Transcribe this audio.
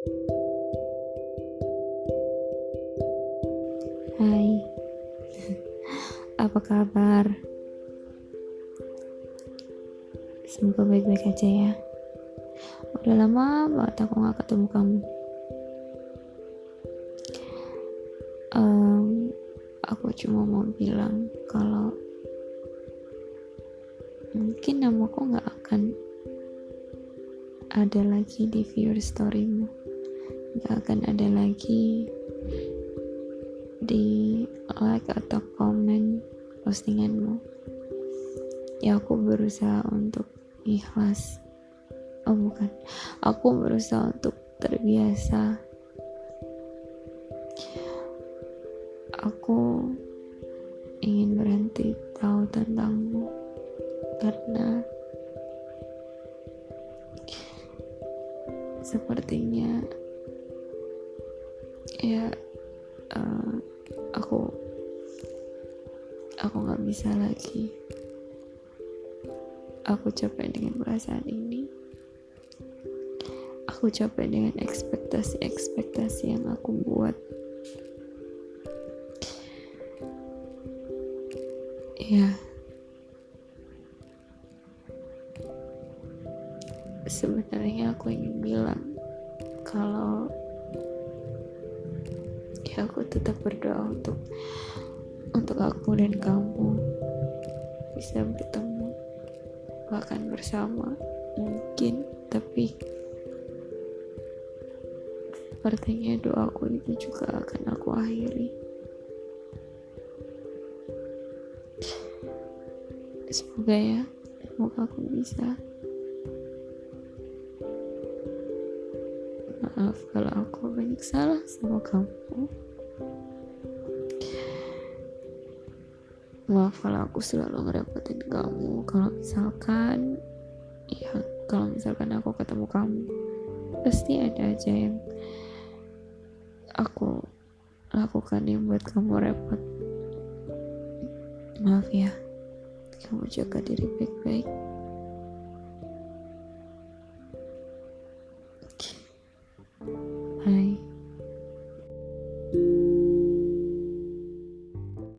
Hai, apa kabar? Semoga baik-baik aja ya. Udah lama banget aku gak ketemu kamu. Um, aku cuma mau bilang kalau mungkin namaku gak akan ada lagi di viewer storymu. Gak akan ada lagi di like atau komen postinganmu. Ya aku berusaha untuk ikhlas. Oh bukan. Aku berusaha untuk terbiasa. Aku ingin berhenti tahu tentangmu karena sepertinya ya uh, aku aku nggak bisa lagi. Aku capek dengan perasaan ini. Aku capek dengan ekspektasi-ekspektasi yang aku buat. Ya. Sebenarnya aku ingin bilang kalau ya aku tetap berdoa untuk untuk aku dan kamu bisa bertemu bahkan bersama. Mungkin tapi sepertinya doaku itu juga akan aku akhiri. Semoga ya semoga aku bisa maaf kalau aku banyak salah sama kamu. Maaf kalau aku selalu ngerepotin kamu. Kalau misalkan ya kalau misalkan aku ketemu kamu pasti ada aja yang aku lakukan yang buat kamu repot. Maaf ya kamu jaga diri baik-baik